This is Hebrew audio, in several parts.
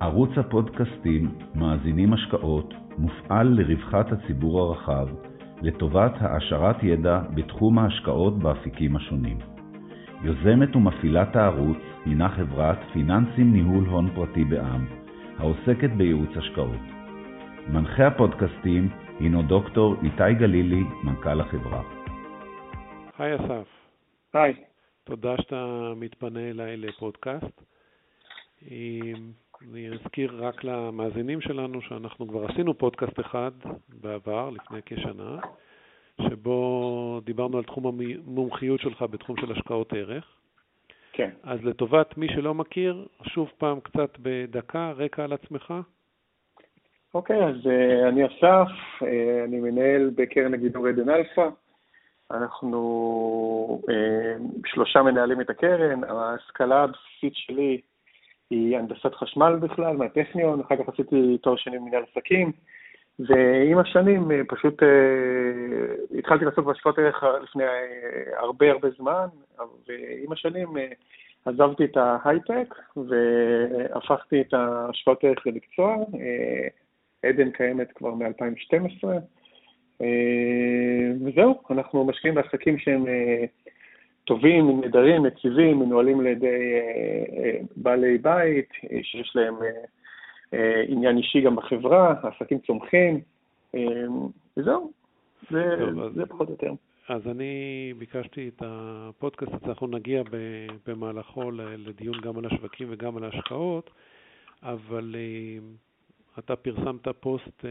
ערוץ הפודקאסטים מאזינים השקעות מופעל לרווחת הציבור הרחב, לטובת העשרת ידע בתחום ההשקעות באפיקים השונים. יוזמת ומפעילת הערוץ הינה חברת פיננסים ניהול הון פרטי בע"מ, העוסקת בייעוץ השקעות. מנחה הפודקאסטים הינו דוקטור איתי גלילי, מנכ"ל החברה. היי אסף. היי. תודה שאתה מתפנה אליי לפודקאסט. אני אזכיר רק למאזינים שלנו שאנחנו כבר עשינו פודקאסט אחד בעבר, לפני כשנה, שבו דיברנו על תחום המומחיות שלך בתחום של השקעות ערך. כן. אז לטובת מי שלא מכיר, שוב פעם קצת בדקה, רקע על עצמך. אוקיי, אז אה, אני אסף, אה, אני מנהל בקרן הגידור עדן אלפא. אנחנו uh, שלושה מנהלים את הקרן, ההשכלה הבסיסית שלי היא הנדסת חשמל בכלל, מהטכניון, אחר כך עשיתי תואר שני במנהל עסקים, ועם השנים אה, פשוט uh, התחלתי לעסוק בהשקעות ערך לפני uh, הרבה הרבה זמן, ועם השנים uh, עזבתי את ההייטק והפכתי את ההשקעות ערך למקצוע. Uh, עדן קיימת כבר מ-2012, uh, וזהו, אנחנו משקיעים בעסקים שהם uh, טובים, נהדרים, יציבים, מנוהלים על ידי אה, אה, בעלי בית, אה, שיש להם עניין אישי גם בחברה, עסקים צומחים, וזהו, זה, טוב, זה פחות או יותר. אז אני ביקשתי את הפודקאסט הזה, אנחנו נגיע במהלכו לדיון גם על השווקים וגם על ההשקעות, אבל אתה פרסמת פוסט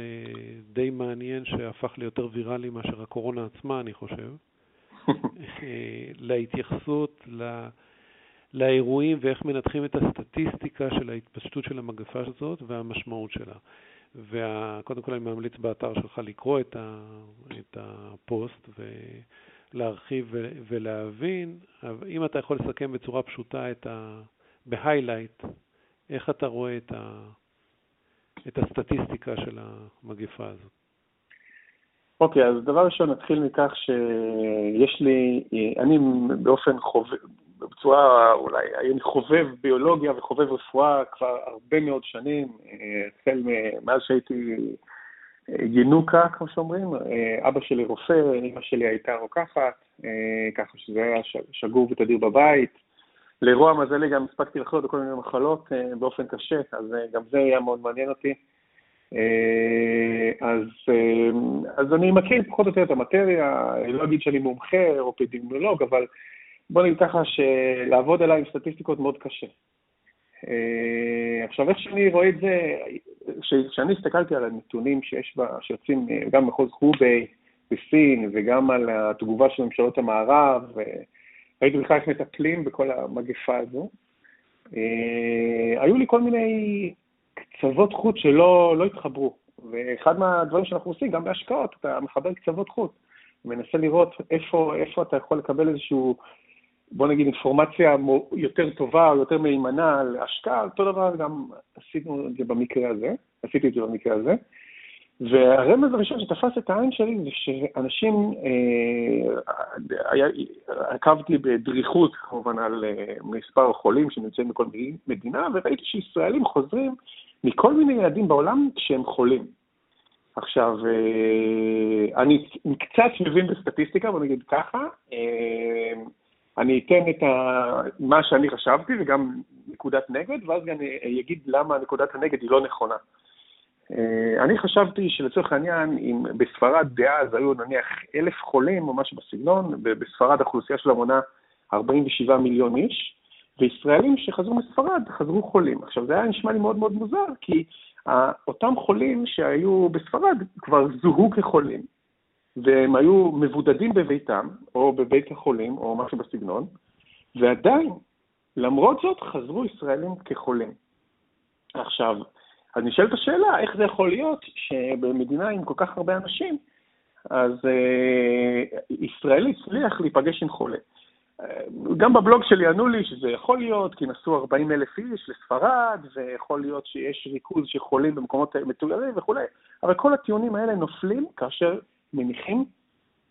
די מעניין שהפך ליותר ויראלי מאשר הקורונה עצמה, אני חושב. להתייחסות ל... לאירועים ואיך מנתחים את הסטטיסטיקה של ההתפשטות של המגפה הזאת והמשמעות שלה. וקודם כל אני ממליץ באתר שלך לקרוא את, ה, את הפוסט ולהרחיב ולהבין, אבל אם אתה יכול לסכם בצורה פשוטה את ה... בהיילייט, איך אתה רואה את, ה, את הסטטיסטיקה של המגפה הזאת. אוקיי, okay, אז דבר ראשון נתחיל מכך שיש לי, אני באופן חובב, בצורה אולי, אני חובב ביולוגיה וחובב רפואה כבר הרבה מאוד שנים, החל מאז שהייתי ינוקה, כמו שאומרים, אבא שלי רופא, אמא שלי הייתה רוקחת, ככה שזה היה שגור ותדיר בבית. לרוע מזלי גם הספקתי לחלות בכל מיני מחלות באופן קשה, אז גם זה היה מאוד מעניין אותי. אה, אז, אה, אז אני מכיר פחות או יותר את המטריה, אני לא אגיד שאני מומחה או פדימיולוג, אבל בוא נגיד ככה שלעבוד עליי עם סטטיסטיקות מאוד קשה. אה, עכשיו, איך שאני רואה את זה, כשאני הסתכלתי על הנתונים שיש בה, שיוצאים גם במחוז חובי בסין וגם על התגובה של ממשלות המערב, ראיתי בכלל איך מטפלים בכל המגפה הזו, היו לי כל מיני קצוות חוט שלא לא התחברו. ואחד מהדברים שאנחנו עושים, גם בהשקעות, אתה מחבר קצוות חוט. מנסה לראות איפה, איפה אתה יכול לקבל איזשהו, בוא נגיד, אינפורמציה יותר טובה או יותר מהימנה על השקעה, אותו דבר גם עשינו את זה במקרה הזה, עשיתי את זה במקרה הזה. והרמז הראשון שתפס את העין שלי זה שאנשים, אה, היה, עקבתי בדריכות כמובן על אה, מספר החולים שנמצאים בכל מדינה, וראיתי שישראלים חוזרים מכל מיני ילדים בעולם כשהם חולים. עכשיו, אה, אני קצת מבין בסטטיסטיקה, בוא נגיד ככה, אה, אני אתן את ה... מה שאני חשבתי וגם נקודת נגד, ואז גם אגיד למה נקודת הנגד היא לא נכונה. אה, אני חשבתי שלצורך העניין, אם בספרד דאז היו נניח אלף חולים או משהו בסגנון, בספרד האוכלוסייה שלה מונה 47 מיליון איש, וישראלים שחזרו מספרד חזרו חולים. עכשיו, זה היה נשמע לי מאוד מאוד מוזר, כי אותם חולים שהיו בספרד כבר זוהו כחולים, והם היו מבודדים בביתם, או בבית החולים, או משהו בסגנון, ועדיין, למרות זאת, חזרו ישראלים כחולים. עכשיו, אז נשאלת השאלה, איך זה יכול להיות שבמדינה עם כל כך הרבה אנשים, אז אה, ישראלי הצליח להיפגש עם חולה. גם בבלוג שלי ענו לי שזה יכול להיות, כי נסעו 40 אלף איש לספרד, ויכול להיות שיש ריכוז של חולים במקומות מתוירים וכולי, אבל כל הטיעונים האלה נופלים כאשר מניחים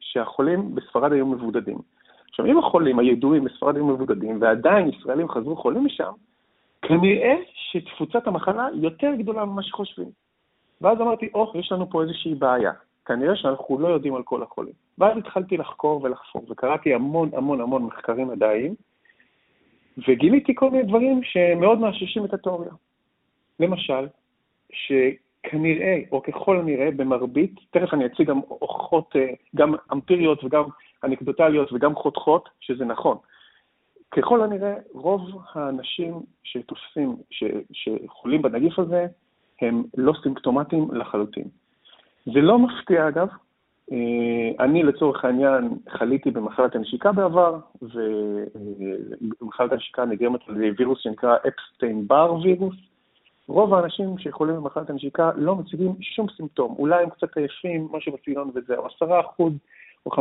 שהחולים בספרד היו מבודדים. עכשיו, אם החולים הידועים בספרד היו מבודדים, ועדיין ישראלים חזרו חולים משם, כנראה שתפוצת המחלה יותר גדולה ממה שחושבים. ואז אמרתי, או, יש לנו פה איזושהי בעיה. כנראה שאנחנו לא יודעים על כל החולים. ואז התחלתי לחקור ולחפור, וקראתי המון המון המון מחקרים מדעיים, וגיליתי כל מיני דברים שמאוד מאששים את התיאוריה. למשל, שכנראה, או ככל הנראה, במרבית, תכף אני אציג גם הוכחות, אה, גם אמפיריות וגם אנקדוטליות וגם חותכות, שזה נכון. ככל הנראה, רוב האנשים שתופסים, ש, שחולים בנגיף הזה, הם לא סימפטומטיים לחלוטין. זה לא מפתיע, אגב. אה, אני, לצורך העניין, חליתי במחלת הנשיקה בעבר, ומחלת הנשיקה נגרמת על וירוס שנקרא אפסטיין בר וירוס. רוב האנשים שיכולים במחלת הנשיקה לא מציגים שום סימפטום. אולי הם קצת עייפים, משהו בסגנון וזהו. 10% או 15%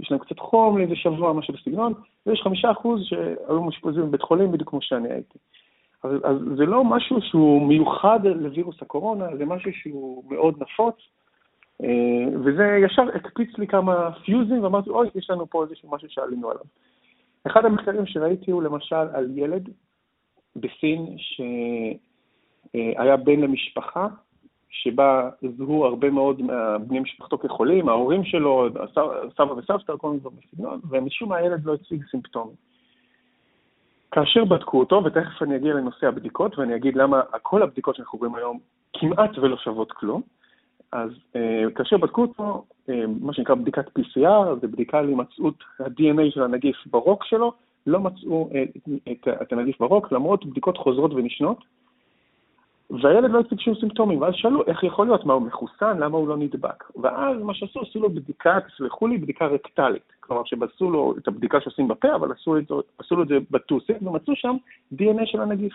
יש להם קצת חום לאיזה שבוע, משהו בסגנון, ויש 5% שהיו מאושפזים בבית חולים בדיוק כמו שאני הייתי. אז, אז זה לא משהו שהוא מיוחד לווירוס הקורונה, זה משהו שהוא מאוד נפוץ, וזה ישר הקפיץ לי כמה פיוזים, ואמרתי, אוי, יש לנו פה איזשהו משהו שעלינו עליו. אחד המחקרים שראיתי הוא למשל על ילד בסין שהיה בן למשפחה, שבה זוהו הרבה מאוד מבני משפחתו כחולים, ההורים שלו, סבא וסבתא, כל מיני דברים בסגנון, ומשום מה הילד לא הציג סימפטומים. כאשר בדקו אותו, ותכף אני אגיע לנושא הבדיקות, ואני אגיד למה כל הבדיקות שאנחנו רואים היום כמעט ולא שוות כלום, אז אה, כאשר בדקו אותו, אה, מה שנקרא בדיקת PCR, זה בדיקה להימצאות ה-DNA של הנגיף ברוק שלו, לא מצאו אה, את, את הנגיף ברוק, למרות בדיקות חוזרות ונשנות, והילד לא הציג שום סימפטומים, ואז שאלו איך יכול להיות, מה הוא מחוסן, למה הוא לא נדבק. ואז מה שעשו, עשו לו בדיקה, תסלחו לי, בדיקה רקטלית. כלומר, שעשו לו את הבדיקה שעושים בפה, אבל עשו, את, עשו לו את זה בטוסיק, ומצאו שם DNA של הנגיף.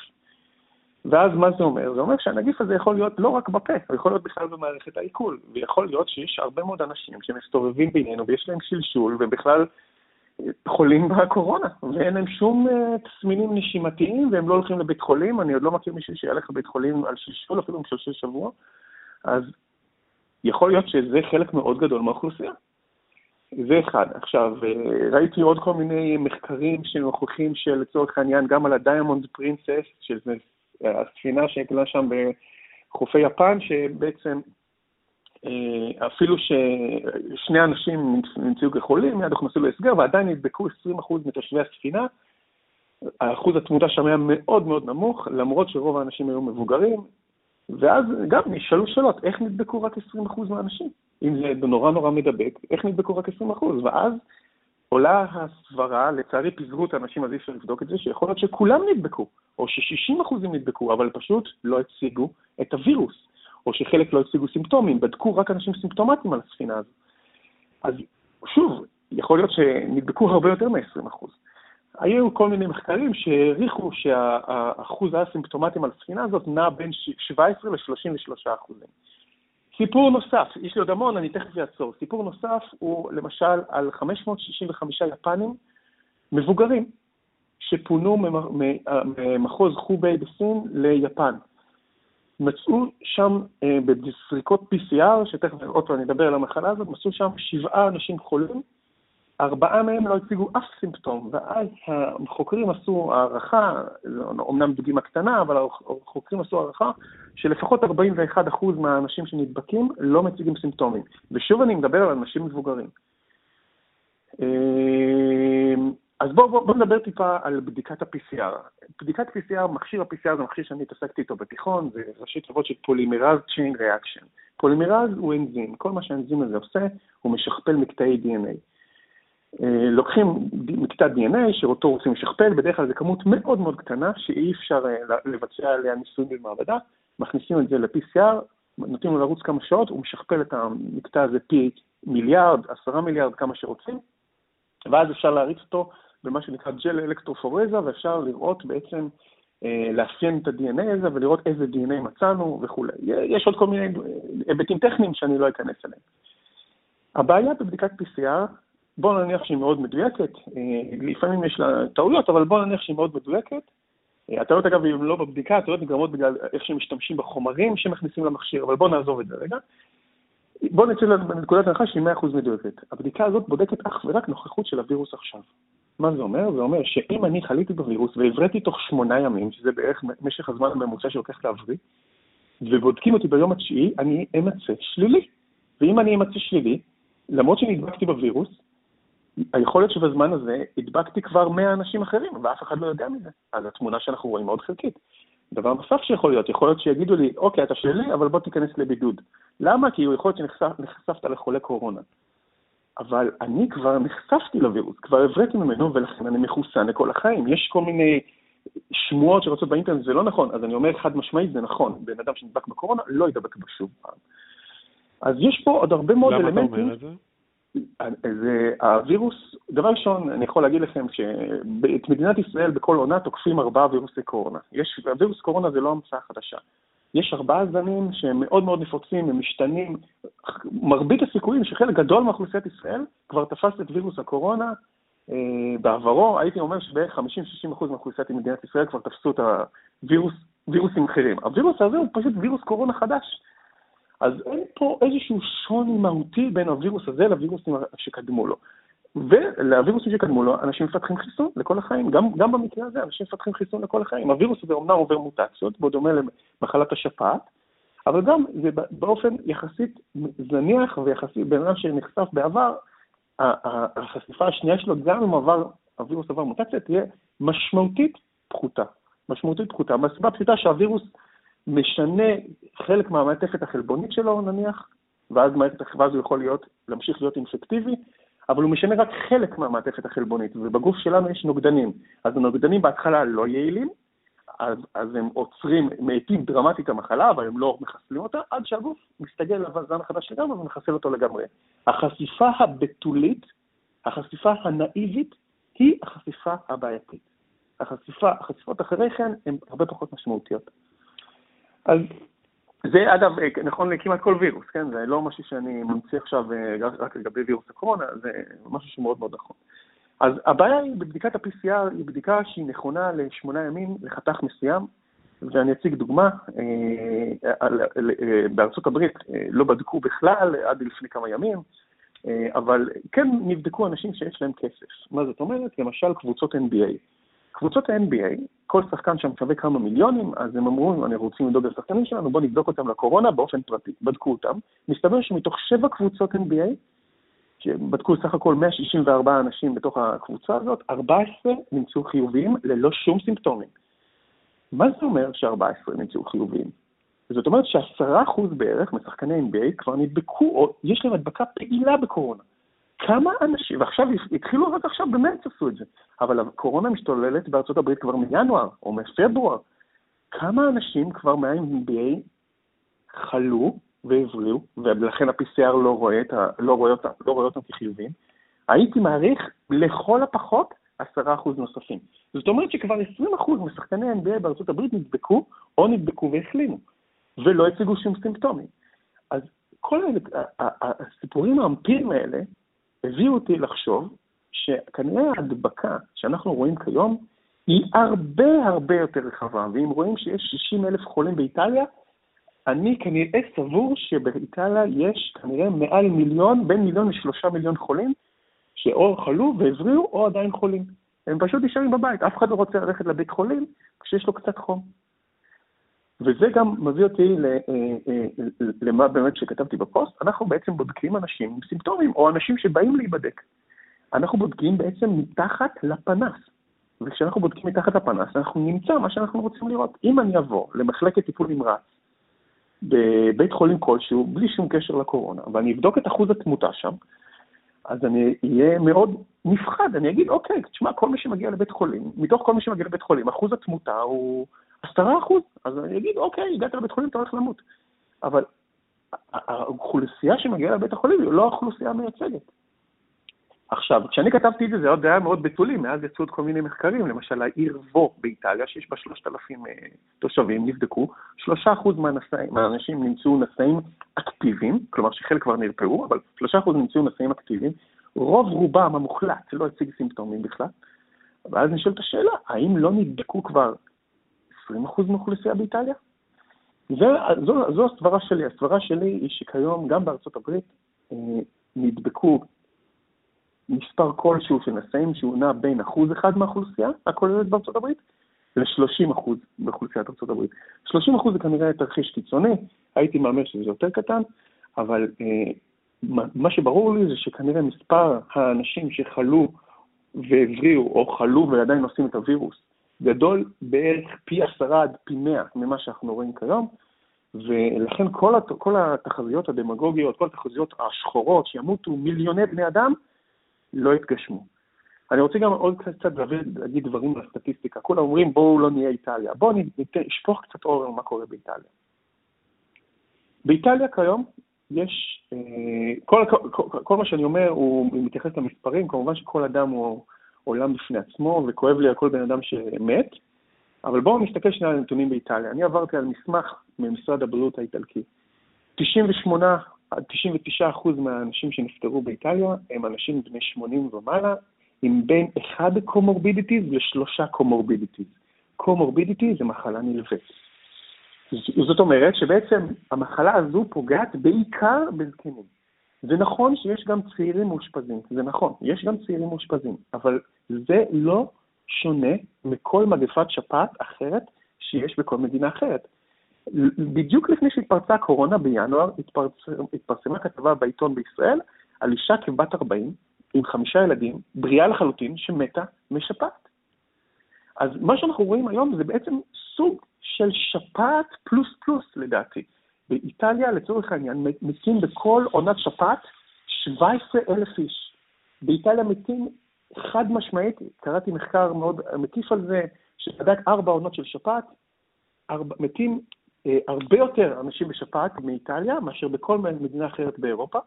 ואז מה זה אומר? זה אומר שהנגיף הזה יכול להיות לא רק בפה, הוא יכול להיות בכלל במערכת העיכול, ויכול להיות שיש הרבה מאוד אנשים שמסתובבים בינינו ויש להם שלשול, ובכלל חולים בקורונה, ואין להם שום אה, תסמינים נשימתיים, והם לא הולכים לבית חולים, אני עוד לא מכיר מישהו שילך לבית חולים על שלשול, אפילו עם שלושה שבוע, אז יכול להיות שזה חלק מאוד גדול מהאוכלוסייה. זה אחד. עכשיו, אה, ראיתי עוד כל מיני מחקרים שמוכיחים שלצורך העניין, גם על הדיימונד פרינסס, שזה הספינה שעגנה שם בחופי יפן, שבעצם אה, אפילו ששני אנשים נמצאו כחולים, מיד הוכנסו להסגר, ועדיין נדבקו 20% מתושבי הספינה. האחוז התמותה שם היה מאוד מאוד נמוך, למרות שרוב האנשים היו מבוגרים, ואז גם נשאלו שאלות, איך נדבקו רק 20% מהאנשים? אם זה נורא נורא מדבק, איך נדבקו רק 20%? ואז עולה הסברה, לצערי פיזרו את האנשים, אז אי אפשר לבדוק את זה, שיכול להיות שכולם נדבקו, או ש-60% נדבקו, אבל פשוט לא הציגו את הווירוס. או שחלק לא הציגו סימפטומים, בדקו רק אנשים סימפטומטיים על הספינה הזו. אז שוב, יכול להיות שנדבקו הרבה יותר מ-20%. היו כל מיני מחקרים שהעריכו שהאחוז האסימפטומטיים על הספינה הזאת נע בין 17 ל-33 אחוזים. סיפור נוסף, יש לי עוד המון, אני תכף אעצור. סיפור נוסף הוא למשל על 565 יפנים מבוגרים שפונו ממחוז חובי בסין ליפן. מצאו שם אה, בסריקות PCR, שתכף עוד פעם אני אדבר על המחלה הזאת, מצאו שם שבעה אנשים חולים, ארבעה מהם לא הציגו אף סימפטום, ואז החוקרים עשו הערכה, אומנם דגימה קטנה, אבל החוקרים עשו הערכה שלפחות 41% מהאנשים שנדבקים לא מציגים סימפטומים. ושוב אני מדבר על אנשים מבוגרים. אה, אז בואו בוא, בוא נדבר טיפה על בדיקת ה-PCR. בדיקת PCR, מכשיר ה-PCR זה מכשיר שאני התעסקתי איתו בתיכון, זה ראשי תיבות של פולימרז Chain Reaction. פולימרז הוא אנזים, כל מה שהאנזים הזה עושה, הוא משכפל מקטעי DNA. אה, לוקחים מקטע DNA שאותו רוצים לשכפל, בדרך כלל זו כמות מאוד מאוד קטנה, שאי אפשר אה, לבצע עליה ניסויים במעבדה, מכניסים את זה ל-PCR, נותנים לו לרוץ כמה שעות, הוא משכפל את המקטע הזה פי מיליארד, עשרה מיליארד, כמה שרוצים, ואז אפשר להריץ אותו במה שנקרא ג'ל אלקטרופורזה, ואפשר לראות בעצם, אה, לאפיין את ה-DNA הזה ולראות איזה DNA מצאנו וכולי. יש עוד כל מיני היבטים טכניים שאני לא אכנס אליהם. הבעיה בבדיקת PCR, בואו נניח שהיא מאוד מדויקת, אה, לפעמים יש לה טעויות, אבל בואו נניח שהיא מאוד מדויקת. אה, הטעויות אגב הן לא בבדיקה, הטעויות נגרמות בגלל איך שהם משתמשים בחומרים שמכניסים למכשיר, אבל בואו נעזוב את זה רגע. בואו נצא לנקודת הנחה שהיא 100% מדויקת. הבדיקה הזאת בודקת אך ורק נוכחות של הווירוס עכשיו. מה זה אומר? זה אומר שאם אני חליתי בווירוס והבראתי תוך שמונה ימים, שזה בערך משך הזמן הממוצע שלוקח להבריא, ובודקים אותי ביום התשיעי, אני אמצא שלילי. ואם אני אמצא שלילי, למרות שנדבקתי בווירוס, היכול להיות שבזמן הזה הדבקתי כבר 100 אנשים אחרים, ואף אחד לא יודע מזה. אז התמונה שאנחנו רואים מאוד חלקית. דבר נוסף שיכול להיות, יכול להיות שיגידו לי, אוקיי, אתה שלילי, אבל בוא תיכנס לבידוד. למה? כי יכול להיות שנחשפת לחולה קורונה. אבל אני כבר נחשפתי לווירוס, כבר הבראתי ממנו, ולכן אני מחוסן לכל החיים. יש כל מיני שמועות שרצות באינטרנט, זה לא נכון, אז אני אומר חד משמעית, זה נכון. בן אדם שנדבק בקורונה לא ידבק בה שוב פעם. אז יש פה עוד הרבה מאוד אלמנטים. למה אתה אומר את זה? זה הווירוס, דבר ראשון, אני יכול להגיד לכם שאת מדינת ישראל בכל עונה תוקפים ארבעה וירוסי קורונה. יש, הווירוס קורונה זה לא המצאה חדשה. יש ארבעה זנים שהם מאוד מאוד נפוצים, הם משתנים. מרבית הסיכויים שחלק גדול מאוכלוסיית ישראל כבר תפס את וירוס הקורונה. אה, בעברו, הייתי אומר שבערך 50-60% מאוכלוסיית מדינת ישראל כבר תפסו את הווירוסים אחרים. הווירוס הזה הוא פשוט וירוס קורונה חדש. אז אין פה איזשהו שוני מהותי בין הווירוס הזה לווירוסים שקדמו לו. ולווירוסים שקדמו לו, אנשים מפתחים חיסון לכל החיים. גם, גם במקרה הזה, אנשים מפתחים חיסון לכל החיים. הווירוס הזה אומנם עובר מוטציות, בו דומה למחלת השפעת, אבל גם זה באופן יחסית זניח ויחסית, בן אדם שנחשף בעבר, החשיפה השנייה שלו, גם אם עבר, הווירוס עבר מוטציה, תהיה משמעותית פחותה. משמעותית פחותה, מהסיבה הפשוטה שהווירוס משנה חלק מהמעטפת החלבונית שלו, נניח, ואז, ואז הוא יכול להיות, להמשיך להיות אינפקטיבי, אבל הוא משנה רק חלק מהמעטפת החלבונית, ובגוף שלנו יש נוגדנים. אז הנוגדנים בהתחלה לא יעילים, אז, אז הם עוצרים, מאטים דרמטית את המחלה, אבל הם לא מחסלים אותה, עד שהגוף מסתגל לזן החדש לגמרי ומחסל אותו לגמרי. החשיפה הבתולית, החשיפה הנאיבית, היא החשיפה הבעייתית. החשיפה, החשיפות אחרי כן הן הרבה פחות משמעותיות. אז זה אגב נכון לכמעט כל וירוס, כן? זה לא משהו שאני ממציא עכשיו אה, רק לגבי וירוס הקורונה, זה משהו שמאוד מאוד נכון. אז הבעיה היא בבדיקת ה-PCR, היא בדיקה שהיא נכונה לשמונה ימים לחתך מסוים, ואני אציג דוגמה, אה, אה, בארצות הברית לא בדקו בכלל עד לפני כמה ימים, אבל כן נבדקו אנשים שיש להם כסף. מה זאת אומרת? למשל קבוצות NBA. קבוצות ה-NBA, כל שחקן שם שווה כמה מיליונים, אז הם אמרו, אני רוצים לדאוג לשחקנים שלנו, בואו נבדוק אותם לקורונה באופן פרטי. בדקו אותם. מסתבר שמתוך שבע קבוצות NBA, שבדקו סך הכל 164 אנשים בתוך הקבוצה הזאת, 14 נמצאו חיוביים ללא שום סימפטומים. מה זה אומר ש-14 נמצאו חיוביים? זאת אומרת ש-10% בערך משחקני NBA כבר נדבקו, או יש להם הדבקה פעילה בקורונה. כמה אנשים, ועכשיו התחילו רק עכשיו, במרץ עשו את זה, אבל הקורונה משתוללת בארצות הברית כבר מינואר או מפברואר. כמה אנשים כבר מה-MBA חלו והבריאו, ולכן ה-PCR לא רואה, ה, לא, רואה אותם, לא רואה אותם כחיובים? הייתי מעריך לכל הפחות 10% נוספים. זאת אומרת שכבר 20% משחקני NBA בארצות הברית נדבקו או נדבקו והחלימו, ולא הציגו שום סימפטומים. אז כל הסיפורים האמפיריים האלה הביאו אותי לחשוב שכנראה ההדבקה שאנחנו רואים כיום היא הרבה הרבה יותר רחבה, ואם רואים שיש 60 אלף חולים באיטליה, אני כנראה סבור שבאיטליה יש כנראה מעל מיליון, בין מיליון לשלושה מיליון חולים, שאו חלו והבריאו או עדיין חולים. הם פשוט נשארים בבית, אף אחד לא רוצה ללכת לבית חולים כשיש לו קצת חום. וזה גם מביא אותי אה, אה, למה באמת שכתבתי בפוסט, אנחנו בעצם בודקים אנשים עם סימפטומים, או אנשים שבאים להיבדק. אנחנו בודקים בעצם מתחת לפנס. וכשאנחנו בודקים מתחת לפנס, אנחנו נמצא מה שאנחנו רוצים לראות. אם אני אבוא למחלקת טיפול נמרץ בבית חולים כלשהו, בלי שום קשר לקורונה, ואני אבדוק את אחוז התמותה שם, אז אני אהיה מאוד נפחד, אני אגיד, אוקיי, תשמע, כל מי שמגיע לבית חולים, מתוך כל מי שמגיע לבית חולים, אחוז התמותה הוא עשרה אחוז, אז אני אגיד, אוקיי, הגעת לבית חולים, אתה הולך למות. אבל האוכלוסייה שמגיעה לבית החולים היא לא האוכלוסייה המייצגת. עכשיו, כשאני כתבתי את זה, זה עוד היה מאוד בתולי, מאז יצאו עוד כל מיני מחקרים, למשל העיר וו באיטליה, שיש בה 3,000 אה, תושבים, נבדקו, 3% מהאנשים נמצאו נשאים אקטיביים, כלומר שחלק כבר נרפאו, אבל 3% נמצאו נשאים אקטיביים, רוב רובם המוחלט לא הציג סימפטומים בכלל, ואז נשאלת השאלה, האם לא נדבקו כבר 20% מאוכלוסייה באיטליה? זו, זו הסברה שלי. הסברה שלי היא שכיום, גם בארצות הברית, אה, נדבקו מספר כלשהו של נשאים שהוא נע בין אחוז אחד מהאוכלוסייה הכוללת בארצות הברית ל-30 אחוז באוכלוסיית ארצות הברית. 30 אחוז זה כנראה תרחיש קיצוני, הייתי מאמר שזה יותר קטן, אבל אה, מה שברור לי זה שכנראה מספר האנשים שחלו והבריאו, או חלו ועדיין נושאים את הווירוס, גדול בערך פי עשרה עד פי מאה ממה שאנחנו רואים כיום, ולכן כל, הת... כל התחזיות הדמגוגיות, כל התחזיות השחורות, שימותו מיליוני בני אדם, לא יתגשמו. אני רוצה גם עוד קצת להגיד דברים על הסטטיסטיקה. כולם אומרים, בואו לא נהיה איטליה. בואו נשפוך קצת אור על מה קורה באיטליה. באיטליה כיום יש, אה, כל, כל, כל, כל מה שאני אומר הוא מתייחס למספרים, כמובן שכל אדם הוא עולם בפני עצמו, וכואב לי על כל בן אדם שמת, אבל בואו נסתכל שנייה על הנתונים באיטליה. אני עברתי על מסמך ממשרד הבריאות האיטלקי. 98 עד 99 אחוז מהאנשים שנפטרו באיטליה הם אנשים בני 80 ומעלה, עם בין אחד comorbidities לשלושה comorbidities. comorbidity זה מחלה נלווית. זאת אומרת שבעצם המחלה הזו פוגעת בעיקר בזקנים. זה נכון שיש גם צעירים מאושפזים, זה נכון, יש גם צעירים מאושפזים, אבל זה לא שונה מכל מגפת שפעת אחרת שיש בכל מדינה אחרת. בדיוק לפני שהתפרצה הקורונה בינואר, התפרצ... התפרסמה כתבה בעיתון בישראל על אישה כבת 40 עם חמישה ילדים, בריאה לחלוטין, שמתה משפעת. אז מה שאנחנו רואים היום זה בעצם סוג של שפעת פלוס פלוס לדעתי. באיטליה, לצורך העניין, מתים בכל עונת שפעת 17 אלף איש. באיטליה מתים חד משמעית, קראתי מחקר מאוד מקיף על זה, שבדק ארבע עונות של שפעת, ארבע, מתים אה, הרבה יותר אנשים בשפעת מאיטליה מאשר בכל מדינה אחרת באירופה.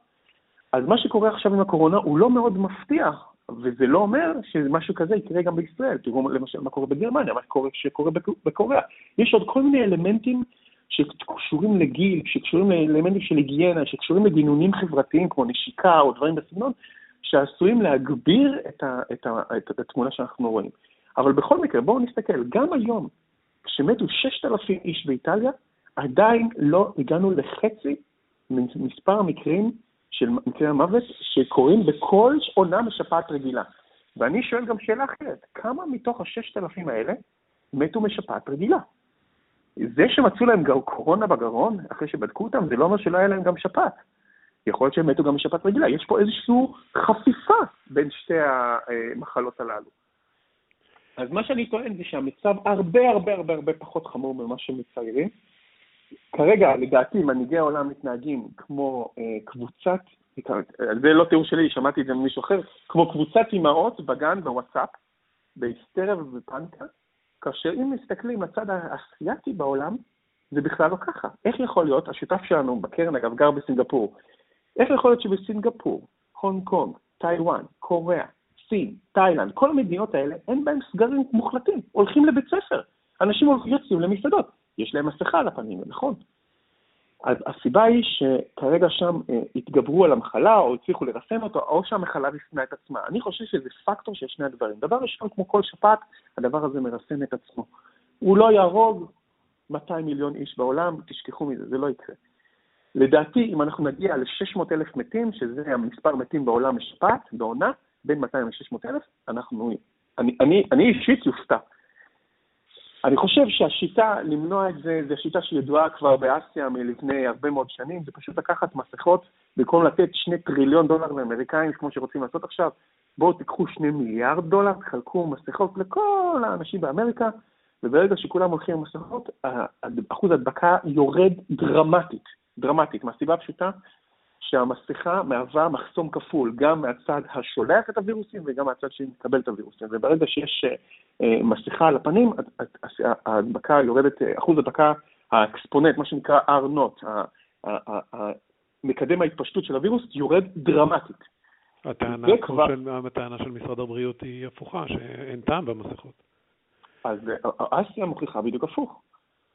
אז מה שקורה עכשיו עם הקורונה הוא לא מאוד מפתיע, וזה לא אומר שמשהו כזה יקרה גם בישראל. תראו למשל מה קורה בגרמניה, מה שקורה, שקורה בקוריאה. יש עוד כל מיני אלמנטים שקשורים לגיל, שקשורים לאלמנטים של היגיינה, שקשורים לגינונים חברתיים כמו נשיקה או דברים בסגנון, שעשויים להגביר את, ה, את, ה, את, את התמונה שאנחנו רואים. אבל בכל מקרה, בואו נסתכל, גם היום, כשמתו 6,000 איש באיטליה, עדיין לא הגענו לחצי מספר המקרים של מקרי המוות שקורים בכל עונה משפעת רגילה. ואני שואל גם שאלה אחרת, כמה מתוך הששת אלפים האלה מתו משפעת רגילה? זה שמצאו להם קורונה בגרון, אחרי שבדקו אותם, זה לא אומר שלא היה להם גם שפעת. יכול להיות שהם מתו גם משפעת רגילה. יש פה איזושהי חפיפה בין שתי המחלות הללו. אז מה שאני טוען זה שהמצב הרבה הרבה הרבה הרבה פחות חמור ממה שמציירים. כרגע, לדעתי, מנהיגי העולם מתנהגים כמו אה, קבוצת, זה לא תיאור שלי, שמעתי את זה ממישהו אחר, כמו קבוצת אימהות בגן בוואטסאפ, בהיסטריה ובפנקה, כאשר אם מסתכלים לצד האסייתי בעולם, זה בכלל לא ככה. איך יכול להיות, השותף שלנו בקרן, אגב, גר בסינגפור, איך יכול להיות שבסינגפור, הונג קונג, טיוואן, קוריאה, סין, תאילנד, כל המדינות האלה, אין בהם סגרים מוחלטים, הולכים לבית ספר. אנשים יוצאים למסעדות. יש להם מסכה על הפנים, נכון. אז הסיבה היא שכרגע שם אה, התגברו על המחלה, או הצליחו לרסן אותו, או שהמחלה ריסנה את עצמה. אני חושב שזה פקטור של שני הדברים. דבר ראשון, כמו כל שפעת, הדבר הזה מרסן את עצמו. הוא לא יהרוג 200 מיליון איש בעולם, תשכחו מזה, זה לא יקרה. לדעתי, אם אנחנו נגיע ל-600 אלף מתים, שזה המספר מתים בעולם משפעת, בעונה, בין 200 ל-600 אלף, אנחנו... אני, אני, אני אישית יופתע. אני חושב שהשיטה למנוע את זה, זו שיטה שידועה כבר באסיה מלפני הרבה מאוד שנים, זה פשוט לקחת מסכות, במקום לתת שני טריליון דולר לאמריקאים, כמו שרוצים לעשות עכשיו, בואו תיקחו שני מיליארד דולר, תחלקו מסכות לכל האנשים באמריקה, וברגע שכולם הולכים עם מסכות, אחוז ההדבקה יורד דרמטית, דרמטית, מהסיבה הפשוטה שהמסכה מהווה מחסום כפול, גם מהצד השולח את הווירוסים וגם מהצד שמקבל את הווירוסים. וברגע שיש אה, מסכה על הפנים, ההדבקה יורדת, אה, אחוז ההדבקה, האקספוננט, מה שנקרא R-Not, מקדם ההתפשטות של הווירוס, יורד דרמטית. הטענה, כבר... של, הטענה של משרד הבריאות היא הפוכה, שאין טעם במסכות. אז אה, אסיה מוכיחה בדיוק הפוך.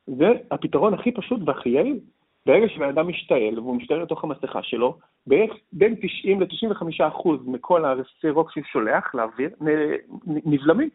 זה הפתרון הכי פשוט והכי יעיל. ברגע שבן אדם משתעל, והוא משתעל לתוך המסכה שלו, בערך בין 90 ל-95 אחוז מכל הרסי רוק שהוא שולח לאוויר נבלמים.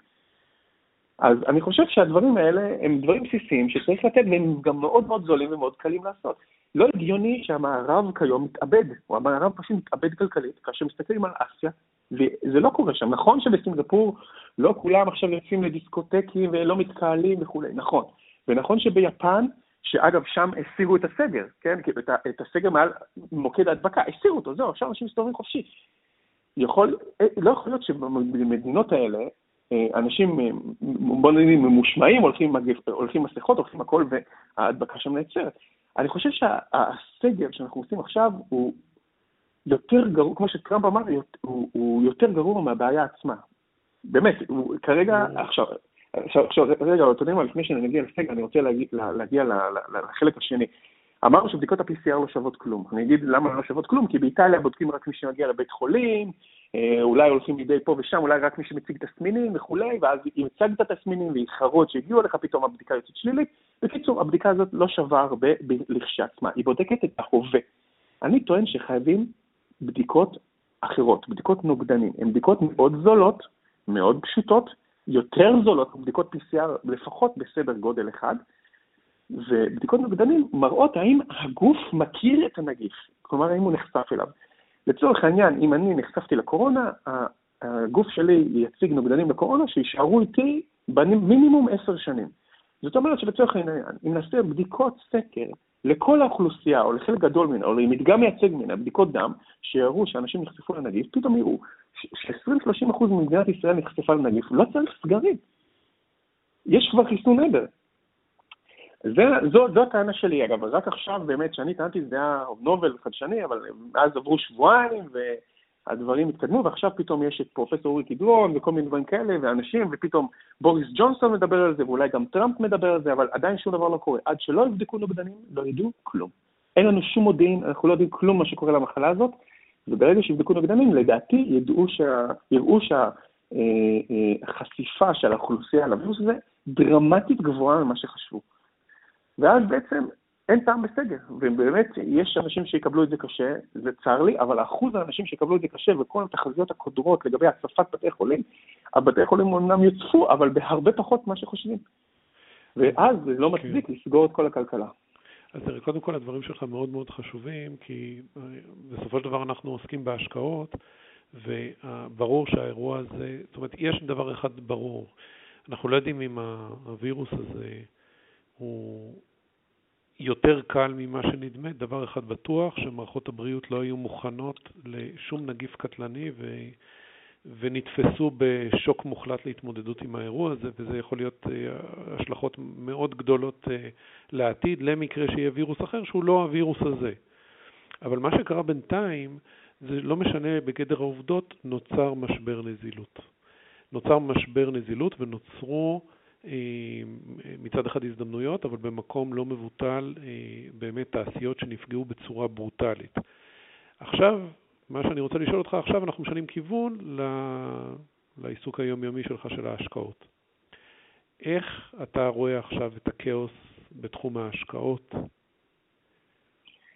אז אני חושב שהדברים האלה הם דברים בסיסיים שצריך לתת, והם גם מאוד מאוד זולים ומאוד קלים לעשות. לא הגיוני שהמערב כיום מתאבד, או המערב פשוט מתאבד כלכלית, כאשר מסתכלים על אסיה, וזה לא קורה שם. נכון שבסינגפור לא כולם עכשיו יוצאים לדיסקוטקים ולא מתקהלים וכולי, נכון. ונכון שביפן, שאגב, שם הסירו את הסגר, כן? את, את הסגר מעל מוקד ההדבקה, הסירו אותו, זהו, עכשיו אנשים מסתובבים חופשי. יכול, לא יכול להיות שבמדינות האלה, אה, אנשים, אה, בוא נגיד, ממושמעים, הולכים, הולכים מסכות, הולכים הכל, וההדבקה שם נעצרת. אני חושב שהסגר שאנחנו עושים עכשיו הוא יותר גרוע, כמו שטראמפ אמר, הוא, הוא יותר גרוע מהבעיה עצמה. באמת, הוא כרגע, עכשיו, עכשיו, עכשיו, רגע, אתם יודעים מה, לפני שנגיע לסגר, אני רוצה להגיע, להגיע לחלק השני. אמרנו שבדיקות ה-PCR לא שוות כלום. אני אגיד למה לא שוות כלום, כי באיטליה בודקים רק מי שמגיע לבית חולים, אה, אולי הולכים מדי פה ושם, אולי רק מי שמציג תסמינים וכולי, ואז אם הצגת תסמינים ויתחרות שהגיעו אליך, פתאום הבדיקה יוצאת שלילית. בקיצור, הבדיקה הזאת לא שווה הרבה לכשעצמה, היא בודקת את ההווה. אני טוען שחייבים בדיקות אחרות, בדיקות נוגדנים. הן בדיקות מאוד זולות, מאוד פשוטות, יותר זולות מבדיקות PCR לפחות בסדר גודל אחד, ובדיקות נוגדנים מראות האם הגוף מכיר את הנגיף, כלומר האם הוא נחשף אליו. לצורך העניין, אם אני נחשפתי לקורונה, הגוף שלי יציג נוגדנים לקורונה שיישארו איתי במינימום עשר שנים. זאת אומרת שלצורך העניין, אם נעשה בדיקות סקר לכל האוכלוסייה, או לחלק גדול ממנה, או למדגם מייצג ממנה, בדיקות דם, שיראו שאנשים נחשפו לנגיף, פתאום יראו ש-20-30% ממדינת ישראל נחשפה לנגיף, לא צריך סגרים. יש כבר חיסון עדר. זה, זו, זו הטענה שלי, אגב, רק עכשיו באמת, כשאני טענתי, זה היה נובל חדשני, אבל אז עברו שבועיים, והדברים התקדמו, ועכשיו פתאום יש את פרופסור אורי קדרון, וכל מיני דברים כאלה, ואנשים, ופתאום בוריס ג'ונסון מדבר על זה, ואולי גם טראמפ מדבר על זה, אבל עדיין שום דבר לא קורה. עד שלא יבדקו נוגדנים, לא ידעו כלום. אין לנו שום מודיעין, אנחנו לא יודעים כלום מה שקורה למחלה הזאת, וברגע שיבדקו נוגדנים, לדעתי ידעו שה, יראו שהחשיפה של האוכלוסייה לווירוס הזה דרמטית גבוהה ממה שחשבו. ואז בעצם אין טעם בסגר, ובאמת יש אנשים שיקבלו את זה קשה, זה צר לי, אבל אחוז האנשים שיקבלו את זה קשה וכל התחזיות הקודרות לגבי הצפת בתי חולים, הבתי חולים אומנם יוצפו, אבל בהרבה פחות ממה שחושבים. ואז זה לא מצדיק כן. לסגור את כל הכלכלה. אז תראה, קודם כל הדברים שלך מאוד מאוד חשובים, כי אה, בסופו של דבר אנחנו עוסקים בהשקעות, וברור שהאירוע הזה, זאת אומרת, יש דבר אחד ברור, אנחנו לא יודעים אם הווירוס הזה הוא יותר קל ממה שנדמה. דבר אחד בטוח, שמערכות הבריאות לא היו מוכנות לשום נגיף קטלני ו... ונתפסו בשוק מוחלט להתמודדות עם האירוע הזה, וזה יכול להיות אה, השלכות מאוד גדולות אה, לעתיד, למקרה שיהיה וירוס אחר שהוא לא הווירוס הזה. אבל מה שקרה בינתיים, זה לא משנה בגדר העובדות, נוצר משבר נזילות. נוצר משבר נזילות ונוצרו אה, מצד אחד הזדמנויות, אבל במקום לא מבוטל באמת תעשיות שנפגעו בצורה ברוטלית. עכשיו, מה שאני רוצה לשאול אותך עכשיו, אנחנו משנים כיוון לעיסוק היומיומי שלך של ההשקעות. איך אתה רואה עכשיו את הכאוס בתחום ההשקעות?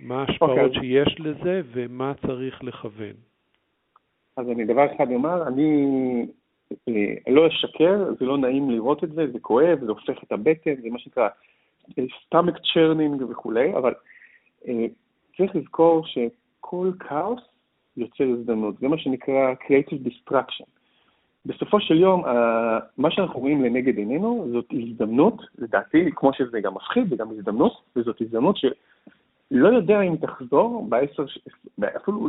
מה ההשפעות okay. אוקיי. שיש לזה ומה צריך לכוון? אז אני דבר אחד אומר, אני אה, לא אשקר, זה לא נעים לראות את זה, זה כואב, זה הופך את הבטן, זה מה שנקרא stomach churning וכולי, אבל אה, צריך לזכור שכל כאוס יוצר הזדמנות. זה מה שנקרא Creative Destruction. בסופו של יום, מה שאנחנו רואים לנגד עינינו זאת הזדמנות, לדעתי, כמו שזה גם מפחיד, זה גם הזדמנות, וזאת הזדמנות שלא יודע אם תחזור בעשר, אפילו,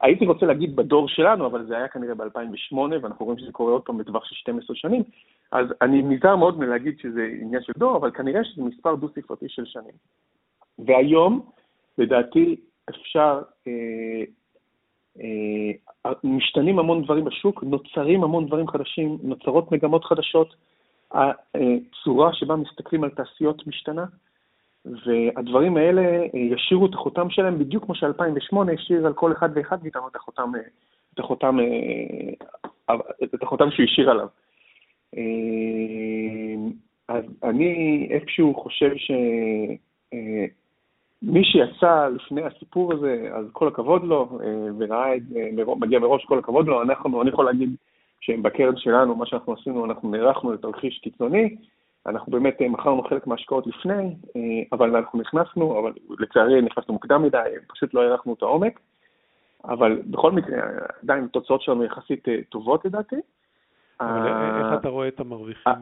הייתי רוצה להגיד בדור שלנו, אבל זה היה כנראה ב-2008, ואנחנו רואים שזה קורה עוד פעם בטווח של 12 שנים, אז אני נזהר מאוד מלהגיד שזה עניין של דור, אבל כנראה שזה מספר דו-ספרתי של שנים. והיום, לדעתי, אפשר אה, אה, משתנים המון דברים בשוק, נוצרים המון דברים חדשים, נוצרות מגמות חדשות, הצורה שבה מסתכלים על תעשיות משתנה, והדברים האלה אה, ישאירו את החותם שלהם בדיוק כמו ש-2008 השאיר על כל אחד ואחד מאיתנו את החותם, את החותם, אה, את החותם שהוא השאיר עליו. אז אני איפשהו חושב ש... מי שיצא לפני הסיפור הזה, אז כל הכבוד לו, אה, וראה את זה, מגיע מראש, כל הכבוד לו. אנחנו, אני יכול להגיד שבקרן שלנו, מה שאנחנו עשינו, אנחנו נערכנו לתרחיש קיצוני, אנחנו באמת מכרנו חלק מההשקעות לפני, אבל אנחנו נכנסנו, אבל לצערי נכנסנו מוקדם מדי, פשוט לא הערכנו את העומק, אבל בכל מקרה, עדיין התוצאות שלנו יחסית טובות לדעתי. איך אתה רואה את המרוויחים?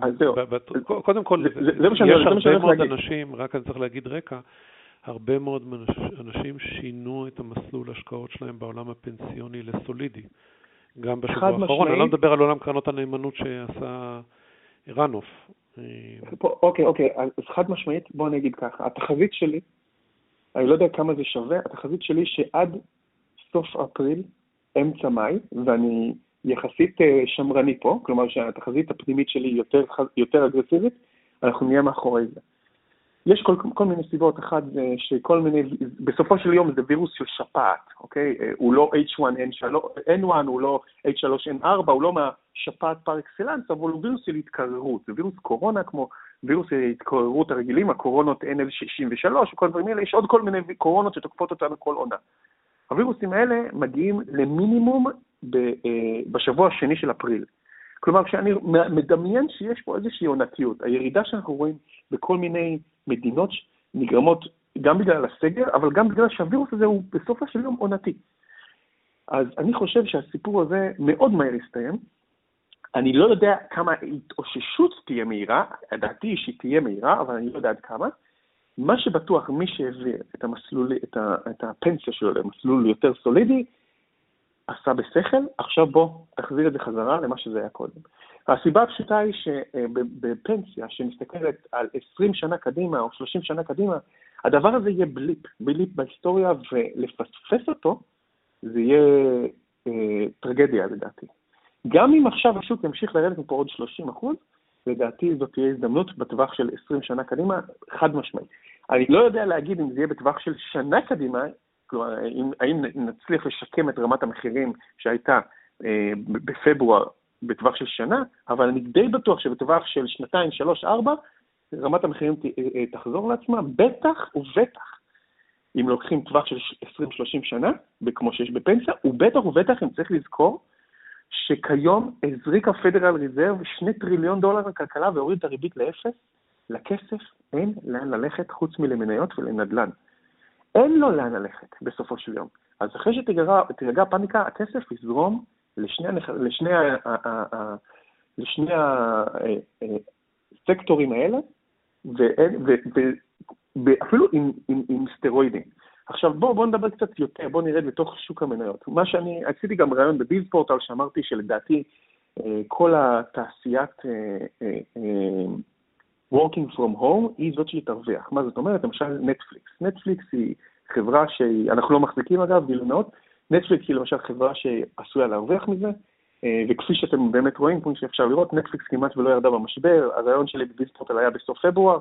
קודם כל, יש הרבה מאוד אנשים, רק אני צריך להגיד רקע, הרבה מאוד אנשים שינו את המסלול השקעות שלהם בעולם הפנסיוני לסולידי. גם בשבוע האחרון, אני לא מדבר על עולם קרנות הנאמנות שעשה רנוף. אוקיי, אוקיי, אז חד משמעית, בוא אני אגיד ככה, התחזית שלי, אני לא יודע כמה זה שווה, התחזית שלי שעד סוף אפריל, אמצע מאי, ואני יחסית שמרני פה, כלומר שהתחזית הפנימית שלי יותר, יותר אגרסיבית, אנחנו נהיה מאחורי זה. יש כל, כל מיני סיבות, אחד זה שכל מיני, בסופו של יום זה וירוס של שפעת, אוקיי? הוא לא H1N1, הוא לא H3N4, הוא לא מהשפעת פר אקסלנס, אבל הוא וירוס של התקררות, זה וירוס קורונה כמו וירוס התקררות הרגילים, הקורונות NL63 וכל הדברים האלה, יש עוד כל מיני קורונות שתוקפות אותנו כל עונה. הווירוסים האלה מגיעים למינימום בשבוע השני של אפריל. כלומר, כשאני מדמיין שיש פה איזושהי עונתיות, הירידה שאנחנו רואים בכל מיני מדינות נגרמות גם בגלל הסגר, אבל גם בגלל שהווירוס הזה הוא בסופו של יום עונתי. אז אני חושב שהסיפור הזה מאוד מהר יסתיים. אני לא יודע כמה התאוששות תהיה מהירה, דעתי היא שהיא תהיה מהירה, אבל אני לא יודע עד כמה. מה שבטוח, מי שהעביר את, את, את הפנסיה שלו למסלול יותר סולידי, עשה בשכל, עכשיו בוא תחזיר את זה חזרה למה שזה היה קודם. הסיבה הפשוטה היא שבפנסיה שמסתכלת על 20 שנה קדימה או 30 שנה קדימה, הדבר הזה יהיה בליפ, בליפ בהיסטוריה, ולפספס אותו זה יהיה אה, טרגדיה לדעתי. גם אם עכשיו השוק ימשיך לרדת מפה עוד 30 אחוז, לדעתי זאת תהיה הזדמנות בטווח של 20 שנה קדימה, חד משמעית. אני לא יודע להגיד אם זה יהיה בטווח של שנה קדימה, האם נצליח לשקם את רמת המחירים שהייתה אה, בפברואר בטווח של שנה, אבל אני די בטוח שבטווח של שנתיים, שלוש, ארבע, רמת המחירים אה, אה, תחזור לעצמה, בטח ובטח אם לוקחים טווח של 20-30 שנה, כמו שיש בפנסיה, ובטח ובטח אם צריך לזכור שכיום הזריק הפדרל ריזרב שני טריליון דולר לכלכלה והוריד את הריבית לאפס, לכסף אין לאן ללכת חוץ מלמניות ולנדל"ן. אין לו לאן ללכת בסופו של יום. אז אחרי שתירגע הפאניקה, הכסף יזרום לשני, לשני, לשני הסקטורים האלה, ואפילו עם, עם, עם סטרואידים. עכשיו בואו בוא נדבר קצת יותר, בואו נרד לתוך שוק המניות. מה שאני, עשיתי גם ראיון בביז פורטל שאמרתי שלדעתי אה, כל התעשיית אה, אה, working from home היא זאת שתרוויח. מה זאת אומרת? למשל נטפליקס. נטפליקס היא חברה שאנחנו לא מחזיקים אגב, גילוי נאות. נטפליקס היא למשל חברה שעשויה להרוויח מזה, וכפי שאתם באמת רואים, כמו שאפשר לראות, נטפליקס כמעט ולא ירדה במשבר, הרעיון שלי בביז פורטל היה בסוף פברואר,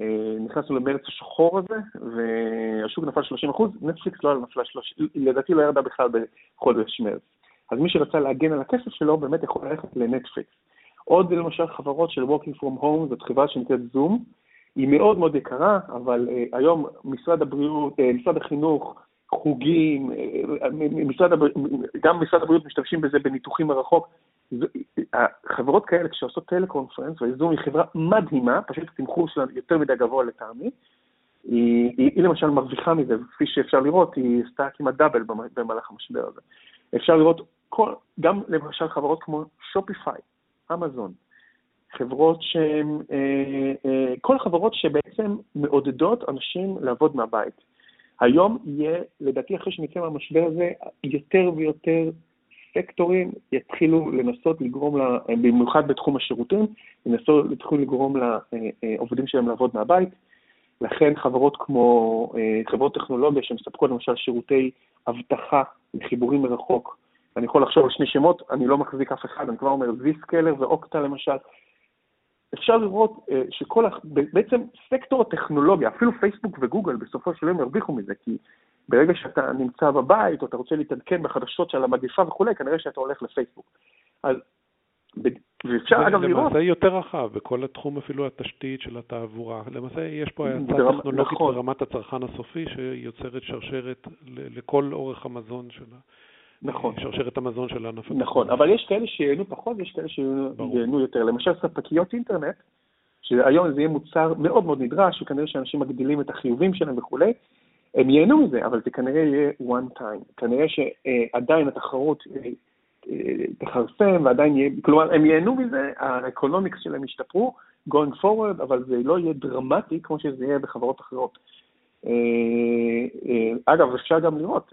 אה, נכנסנו למרץ השחור הזה, והשוק נפל 30 אחוז, נטפליקס לא נפלה 30, לדעתי לא ירדה בכלל בחודש מרץ. אז מי שרצה להגן על הכסף שלו, באמת יכול ללכת לנטפליקס. עוד למשל חברות של Working From Home, זאת חברה שנקראת זום, היא מאוד מאוד יקרה, אבל uh, היום משרד הבריאות, uh, משרד החינוך, חוגים, uh, משרד הבר... גם משרד הבריאות משתמשים בזה בניתוחים מרחוק, חברות כאלה כשעושות טלקונפרנס, וזום היא חברה מדהימה, פשוט התמחור שלה יותר מדי גבוה לטעמי, היא, היא, היא למשל מרוויחה מזה, וכפי שאפשר לראות, היא עשתה כמעט דאבל במהלך המשבר הזה. אפשר לראות כל, גם למשל חברות כמו שופיפיי, אמזון, חברות שהן, אה, אה, כל החברות שבעצם מעודדות אנשים לעבוד מהבית. היום יהיה, לדעתי אחרי שנצא מהמשבר הזה, יותר ויותר סקטורים יתחילו לנסות לגרום, לה, במיוחד בתחום השירותים, ינסו יתחילו לגרום לעובדים שלהם לעבוד מהבית. לכן חברות כמו אה, חברות טכנולוגיה שמספקות למשל שירותי אבטחה לחיבורים מרחוק, אני יכול לחשוב על שני שמות, אני לא מחזיק אף אחד, אני כבר אומר זיסקלר ואוקטה למשל. אפשר לראות אה, שכל, בעצם סקטור הטכנולוגיה, אפילו פייסבוק וגוגל בסופו של יום ירוויחו מזה, כי ברגע שאתה נמצא בבית, או אתה רוצה להתעדכן בחדשות של המגפה וכולי, כנראה שאתה הולך לפייסבוק. אז, ואפשר אגב לראות... למעשה יותר רחב, בכל התחום אפילו התשתית של התעבורה. למעשה יש פה האצה טכנולוגית נכון. ברמת הצרכן הסופי, שיוצרת שרשרת לכל אורך המזון שלה. נכון. שרשרת המזון של הענף. נכון, אבל יש כאלה שייהנו פחות ויש כאלה שייהנו יותר. למשל ספקיות אינטרנט, שהיום זה יהיה מוצר מאוד מאוד נדרש, וכנראה שאנשים מגדילים את החיובים שלהם וכולי, הם ייהנו מזה, אבל זה כנראה יהיה one time. כנראה שעדיין התחרות אה, אה, תכרסם ועדיין יהיה, כלומר, הם ייהנו מזה, האקונומיקס שלהם ישתפרו, going forward, אבל זה לא יהיה דרמטי כמו שזה יהיה בחברות אחרות. אה, אגב, אפשר גם לראות,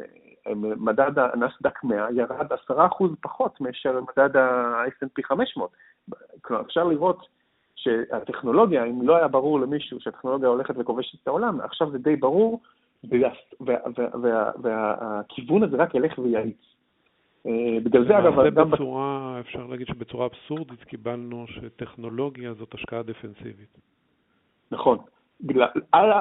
מדד הנסדק 100 ירד 10% פחות מאשר מדד ה-S&P 500. כלומר, אפשר לראות שהטכנולוגיה, אם לא היה ברור למישהו שהטכנולוגיה הולכת וכובשת את העולם, עכשיו זה די ברור, והכיוון הזה רק ילך ויעיץ. בגלל זה, אגב, גם... בצורה, אפשר להגיד שבצורה אבסורדית קיבלנו שטכנולוגיה זאת השקעה דפנסיבית. נכון.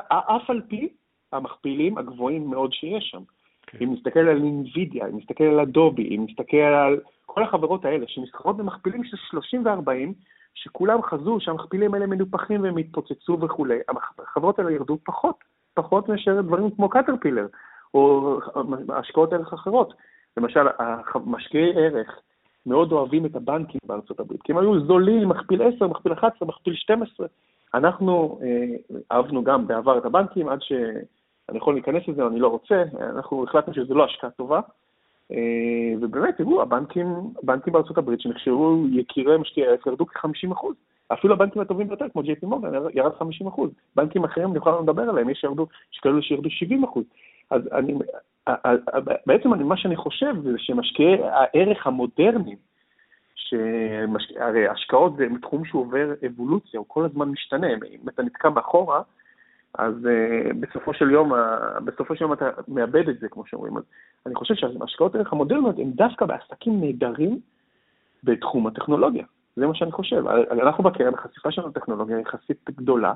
אף על פי המכפילים הגבוהים מאוד שיש שם. כן. אם נסתכל על אינווידיה, אם נסתכל על אדובי, אם נסתכל על כל החברות האלה שמסחרות במכפילים של 30 ו-40, שכולם חזו שהמכפילים האלה מנופחים והם התפוצצו וכולי, החברות האלה ירדו פחות, פחות מאשר דברים כמו קטרפילר, או השקעות ערך אחרות. למשל, משקיעי ערך מאוד אוהבים את הבנקים בארצות הברית, כי הם היו זולים, מכפיל 10, מכפיל 11, מכפיל 12. אנחנו אה, אהבנו גם בעבר את הבנקים, עד שאני יכול להיכנס לזה, אני לא רוצה, אנחנו החלטנו שזו לא השקעה טובה. אה, ובאמת, תראו, הבנקים, הבנקים בארצות הברית שנחשבו יקירי משקיעי העץ ירדו כ-50 אחוז. אפילו הבנקים הטובים ביותר, כמו ג'ייפי מורגן, ירד 50 אחוז. בנקים אחרים, אני יכול לדבר עליהם, יש שירדו, יש שירדו 70 אחוז. אז אני, בעצם אני, מה שאני חושב זה שמשקיעי הערך המודרניים, שהרי השקעות זה תחום שהוא עובר אבולוציה, הוא כל הזמן משתנה, אם אתה נתקע מאחורה, אז uh, בסופו של יום, uh, בסופו של יום אתה מאבד את זה, כמו שאומרים. אז אני חושב שההשקעות הערך המודרניות הן דווקא בעסקים נהדרים בתחום הטכנולוגיה. זה מה שאני חושב. אנחנו בקרן, החשיפה שלנו לטכנולוגיה היא יחסית גדולה,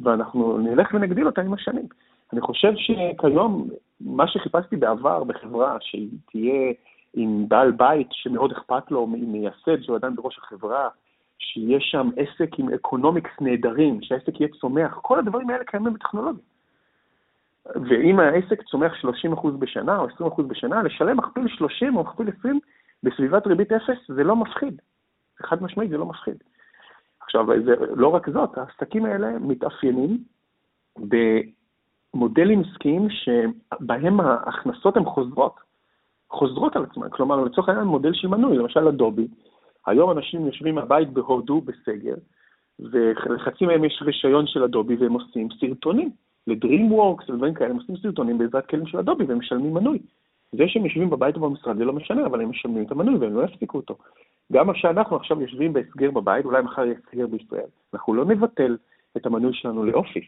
ואנחנו נלך ונגדיל אותה עם השנים. אני חושב שכיום, מה שחיפשתי בעבר בחברה, שהיא תהיה עם בעל בית שמאוד אכפת לו, עם מייסד שהוא עדיין בראש החברה, שיש שם עסק עם economics נהדרים, שהעסק יהיה צומח, כל הדברים האלה קיימים בטכנולוגיה. ואם העסק צומח 30% בשנה או 20% בשנה, לשלם מכפיל 30 או מכפיל 20 בסביבת ריבית אפס זה לא מפחיד. חד משמעית זה לא מפחיד. עכשיו, זה, לא רק זאת, העסקים האלה מתאפיינים במודלים עסקיים שבהם ההכנסות הן חוזרות, חוזרות על עצמן. כלומר, לצורך העניין מודל של מנוי, למשל אדובי, היום אנשים יושבים בבית בהודו בסגר, ולחצי מהם יש רישיון של אדובי והם עושים סרטונים. לדרימוורקס ודברים כאלה, הם עושים סרטונים בעזרת כלים של אדובי והם משלמים מנוי. זה שהם יושבים בבית או במשרד זה לא משנה, אבל הם משלמים את המנוי והם לא יפסיקו אותו. גם כשאנחנו עכשיו יושבים בהסגר בבית, אולי מחר יהיה הסגר בישראל, אנחנו לא נבטל את המנוי שלנו לאופיס.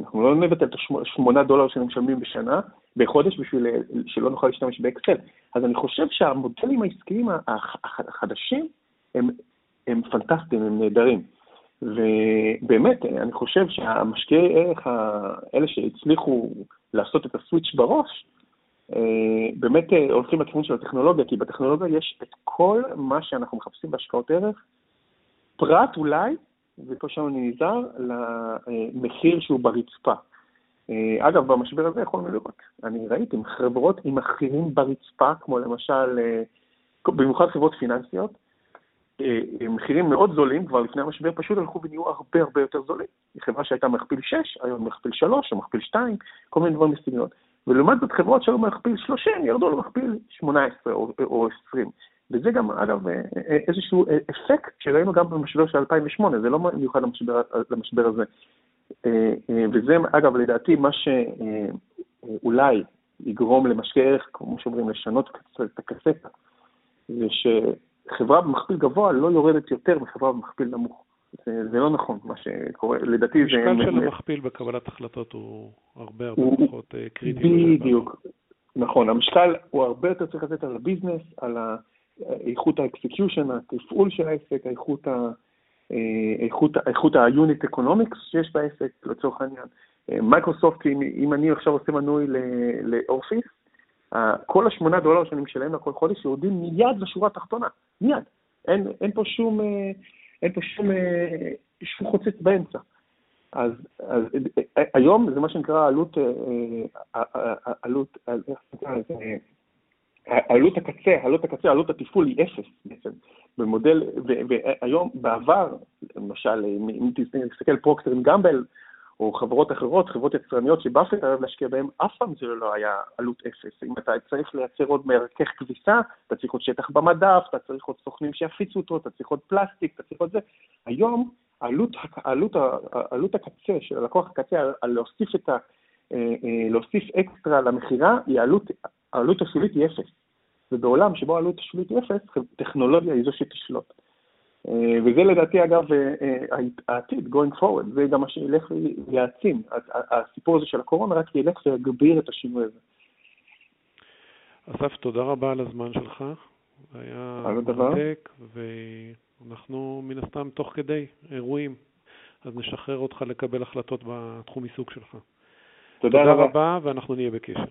אנחנו לא נבטל את השמונה דולר שהם משלמים בשנה, בחודש, בשביל שלא נוכל להשתמש באקסל. אז אני חושב שהמודלים העסקיים החדשים הם, הם פנטסטיים, הם נהדרים. ובאמת, אני חושב שהמשקיעי ערך האלה שהצליחו לעשות את הסוויץ' בראש, אה, באמת אה, הולכים לכיוון של הטכנולוגיה, כי בטכנולוגיה יש את כל מה שאנחנו מחפשים בהשקעות ערך, פרט אולי, ופה שם אני נזהר, למחיר שהוא ברצפה. אה, אגב, במשבר הזה יכולנו לראות, אני ראיתי חברות עם מחירים ברצפה, כמו למשל, במיוחד חברות פיננסיות, מחירים מאוד זולים, כבר לפני המשבר פשוט הלכו ונהיו הרבה הרבה יותר זולים. חברה שהייתה מכפיל 6, היום מכפיל 3 או מכפיל 2, כל מיני דברים בסגנון. ולעומת זאת חברות שהיו מכפיל 30 ירדו למכפיל 18 או, או 20. וזה גם, אגב, אה, אה, איזשהו אה, אפקט שראינו גם במשבר של 2008, זה לא מיוחד למשבר, למשבר הזה. וזה, אגב, לדעתי, מה שאולי יגרום למשקיעי ערך, כמו שאומרים, לשנות את הקסטה, זה שחברה במכפיל גבוה לא יורדת יותר מחברה במכפיל נמוך. זה, זה לא נכון, מה שקורה, לדעתי זה... המשקל של המכפיל בקבלת החלטות הוא הרבה הרבה הוא, פחות אה, קריטי. בדיוק, נכון, המשקל הוא הרבה יותר צריך לתת על הביזנס, על איכות ה execution, התפעול של העסק, איכות ה... אה, איכות, איכות ה-unit economics שיש בעסק, לצורך העניין. אה, מייקרוסופט, אם, אם אני עכשיו עושה מנוי לאופיס, כל השמונה דולר שאני משלם לה כל חודש יורדים מיד לשורה התחתונה, מיד. אין, אין פה שום, אין פה שום, אה, שום חוצץ באמצע. אז, אז אה, היום זה מה שנקרא עלות, אה, עלות, עלות הקצה, עלות הקצה, עלות התפעול היא אפס בעצם. במודל, והיום, בעבר, למשל, אם תסתכל פרוקטר גמבל, או חברות אחרות, חברות יצרניות שבאפט אוהב להשקיע בהן, אף פעם זה לא היה עלות אפס. אם אתה צריך לייצר עוד מרכך כביסה, אתה צריך עוד שטח במדף, אתה צריך עוד סוכנים שיפיצו אותו, אתה צריך עוד פלסטיק, אתה צריך עוד זה. היום, עלות, עלות, עלות הקצה של הלקוח הקצה, על להוסיף, ה, אה, אה, להוסיף אקסטרה למכירה, העלות השולית היא אפס. ובעולם שבו העלות השולית היא אפס, טכנולוגיה היא זו שתשלוט. אה, וזה לדעתי, אגב, אה, אה, העתיד, going forward, זה גם מה שילך להעצים. הסיפור הזה של הקורונה רק ילך ויגביר את השינוי הזה. אסף, תודה רבה על הזמן שלך. זה היה מרתק, ואנחנו מן הסתם תוך כדי אירועים, אז נשחרר אותך לקבל החלטות בתחום עיסוק שלך. תודה, תודה רבה, ואנחנו נהיה בקשר.